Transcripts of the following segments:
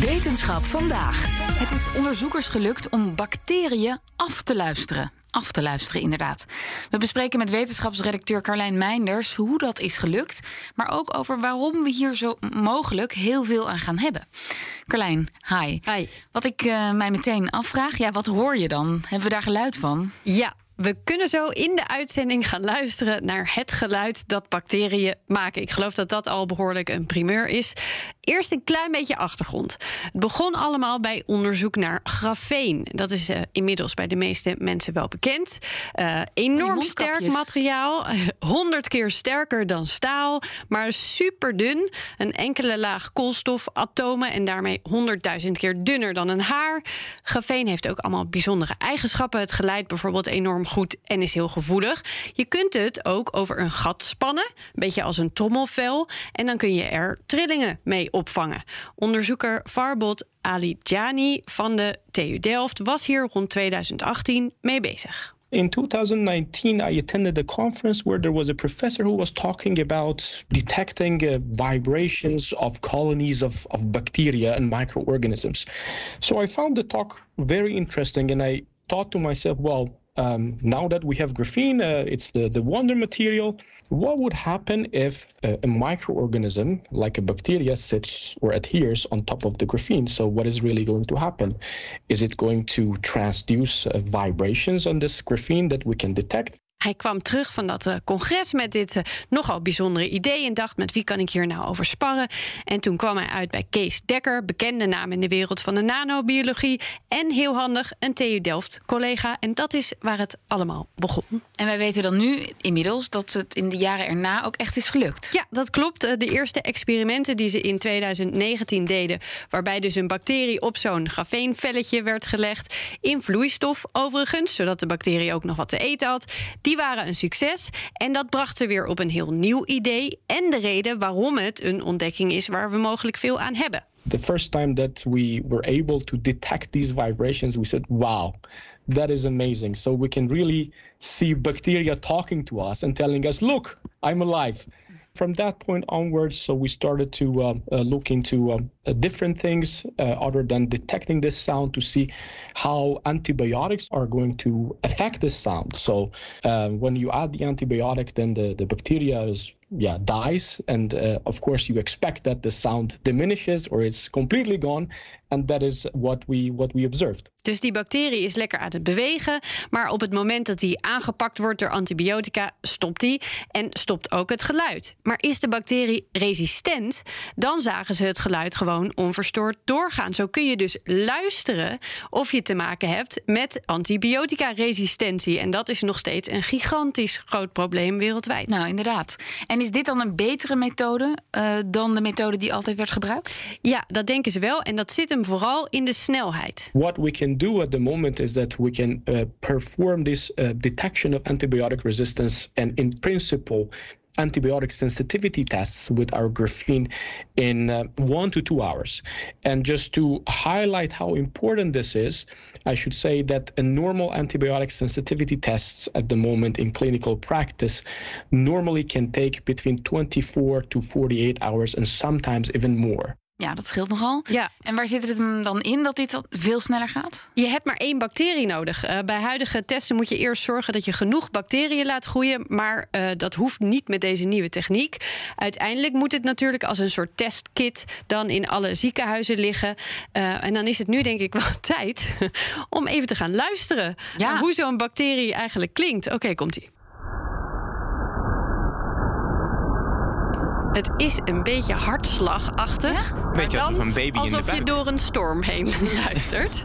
Wetenschap vandaag. Het is onderzoekers gelukt om bacteriën af te luisteren. Af te luisteren, inderdaad. We bespreken met wetenschapsredacteur Carlijn Meinders hoe dat is gelukt, maar ook over waarom we hier zo mogelijk heel veel aan gaan hebben. Carlijn, hi. Hi. Wat ik eh, mij meteen afvraag, ja, wat hoor je dan? Hebben we daar geluid van? Ja, we kunnen zo in de uitzending gaan luisteren naar het geluid dat bacteriën maken. Ik geloof dat dat al behoorlijk een primeur is. Eerst een klein beetje achtergrond. Het begon allemaal bij onderzoek naar grafeen. Dat is uh, inmiddels bij de meeste mensen wel bekend. Uh, enorm sterk materiaal, 100 keer sterker dan staal, maar super dun. Een enkele laag koolstofatomen en daarmee 100.000 keer dunner dan een haar. Grafeen heeft ook allemaal bijzondere eigenschappen. Het geleidt bijvoorbeeld enorm goed en is heel gevoelig. Je kunt het ook over een gat spannen, een beetje als een trommelvel, en dan kun je er trillingen mee opvangen. Onderzoeker Farbot Ali Jani van de TU Delft was hier rond 2018 mee bezig. In 2019, I attended a conference where there was a professor who was talking about detecting uh, vibrations of colonies of, of bacteria and microorganisms. So I found the talk very interesting, and I thought to myself, well, um, now that we have graphene, uh, it's the, the wonder material. What would happen if uh, a microorganism, like a bacteria, sits or adheres on top of the graphene? So, what is really going to happen? Is it going to transduce uh, vibrations on this graphene that we can detect? Hij kwam terug van dat uh, congres met dit uh, nogal bijzondere idee en dacht: met wie kan ik hier nou over sparren? En toen kwam hij uit bij Kees Dekker, bekende naam in de wereld van de nanobiologie. En heel handig, een TU Delft collega. En dat is waar het allemaal begon. En wij weten dan nu inmiddels dat het in de jaren erna ook echt is gelukt. Ja, dat klopt. De eerste experimenten die ze in 2019 deden, waarbij dus een bacterie op zo'n grafeenvelletje werd gelegd, in vloeistof overigens, zodat de bacterie ook nog wat te eten had die waren een succes. En dat bracht ze weer op een heel nieuw idee. En de reden waarom het een ontdekking is waar we mogelijk veel aan hebben. The first time that we were able to detect these vibrations, we said, wow, that is amazing. So we can really see bacteria talking to us and telling us, look, I'm alive. From that point onwards, so we started to uh, uh, look into um, uh, different things other than detecting this sound to see how antibiotics are going to affect this sound. So when you add the antibiotic, then the, the bacteria is yeah dies and uh, of course you expect that the sound diminishes or it's completely gone and that is what we what we observed. Dus die bacterie is lekker aan het bewegen maar op het moment dat die aangepakt wordt door antibiotica stopt die en stopt ook het geluid. Maar is de bacterie resistent dan zagen ze het geluid gewoon onverstoord doorgaan. Zo kun je dus luisteren of je te maken hebt met antibiotica resistentie en dat is nog steeds een gigantisch groot probleem wereldwijd. Nou inderdaad. En is dit dan een betere methode uh, dan de methode die altijd werd gebruikt? Ja, dat denken ze wel. En dat zit hem vooral in de snelheid. What we can do at the moment is that we can uh, perform this uh, detection of antibiotic resistance and in principle antibiotic sensitivity tests with our graphene in uh, one to two hours. And just to highlight how important this is, I should say that a normal antibiotic sensitivity tests at the moment in clinical practice normally can take between 24 to 48 hours and sometimes even more. Ja, dat scheelt nogal. Ja. En waar zit het hem dan in dat dit veel sneller gaat? Je hebt maar één bacterie nodig. Uh, bij huidige testen moet je eerst zorgen dat je genoeg bacteriën laat groeien. Maar uh, dat hoeft niet met deze nieuwe techniek. Uiteindelijk moet het natuurlijk als een soort testkit dan in alle ziekenhuizen liggen. Uh, en dan is het nu denk ik wel tijd om even te gaan luisteren ja. hoe zo'n bacterie eigenlijk klinkt. Oké, okay, komt-ie. Het is een beetje hartslagachtig. Ja? Beetje alsof een baby alsof in de buik. je door een storm heen luistert.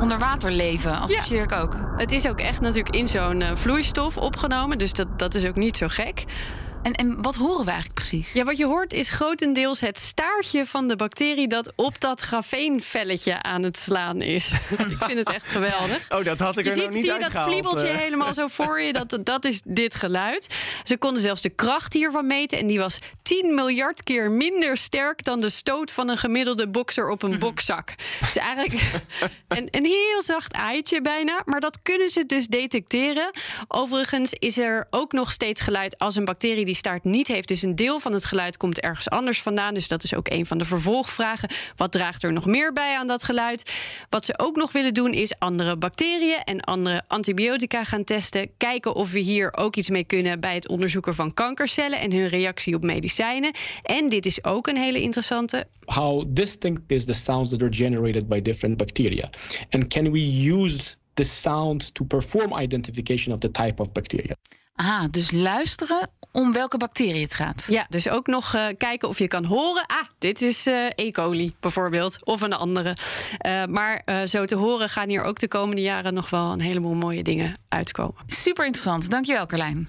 Onder water leven, associeer ja. ik ook. Het is ook echt natuurlijk in zo'n uh, vloeistof opgenomen. Dus dat, dat is ook niet zo gek. En, en wat horen we eigenlijk precies? Ja, wat je hoort is grotendeels het staartje van de bacterie dat op dat grafeenvelletje aan het slaan is. ik vind het echt geweldig. Oh, dat had ik je er ziet, nog niet zie je dat vliebeltje eh. helemaal zo voor je? Dat, dat is dit geluid. Ze konden zelfs de kracht hiervan meten. En die was 10 miljard keer minder sterk dan de stoot van een gemiddelde bokser op een bokzak. Dus eigenlijk een, een heel zacht aaitje bijna. Maar dat kunnen ze dus detecteren. Overigens is er ook nog steeds geluid als een bacterie die staart niet heeft. Dus een deel van het geluid komt ergens anders vandaan. Dus dat is ook een van de vervolgvragen. Wat draagt er nog meer bij aan dat geluid? Wat ze ook nog willen doen is andere bacteriën en andere antibiotica gaan testen. Kijken of we hier ook iets mee kunnen bij het onderzoeken van kankercellen en hun reactie op medicijnen. En dit is ook een hele interessante. How distinct is the sounds that are generated by different bacteria? And can we use the sound to perform identification of the type of bacteria? Aha, dus luisteren om welke bacterie het gaat. Ja, dus ook nog eh, kijken of je kan horen. Ah, dit is eh, E. coli bijvoorbeeld, of een andere. Eh, maar zo te horen gaan hier ook de komende jaren nog wel een heleboel mooie dingen uitkomen. Super interessant. Dankjewel, Carlijn.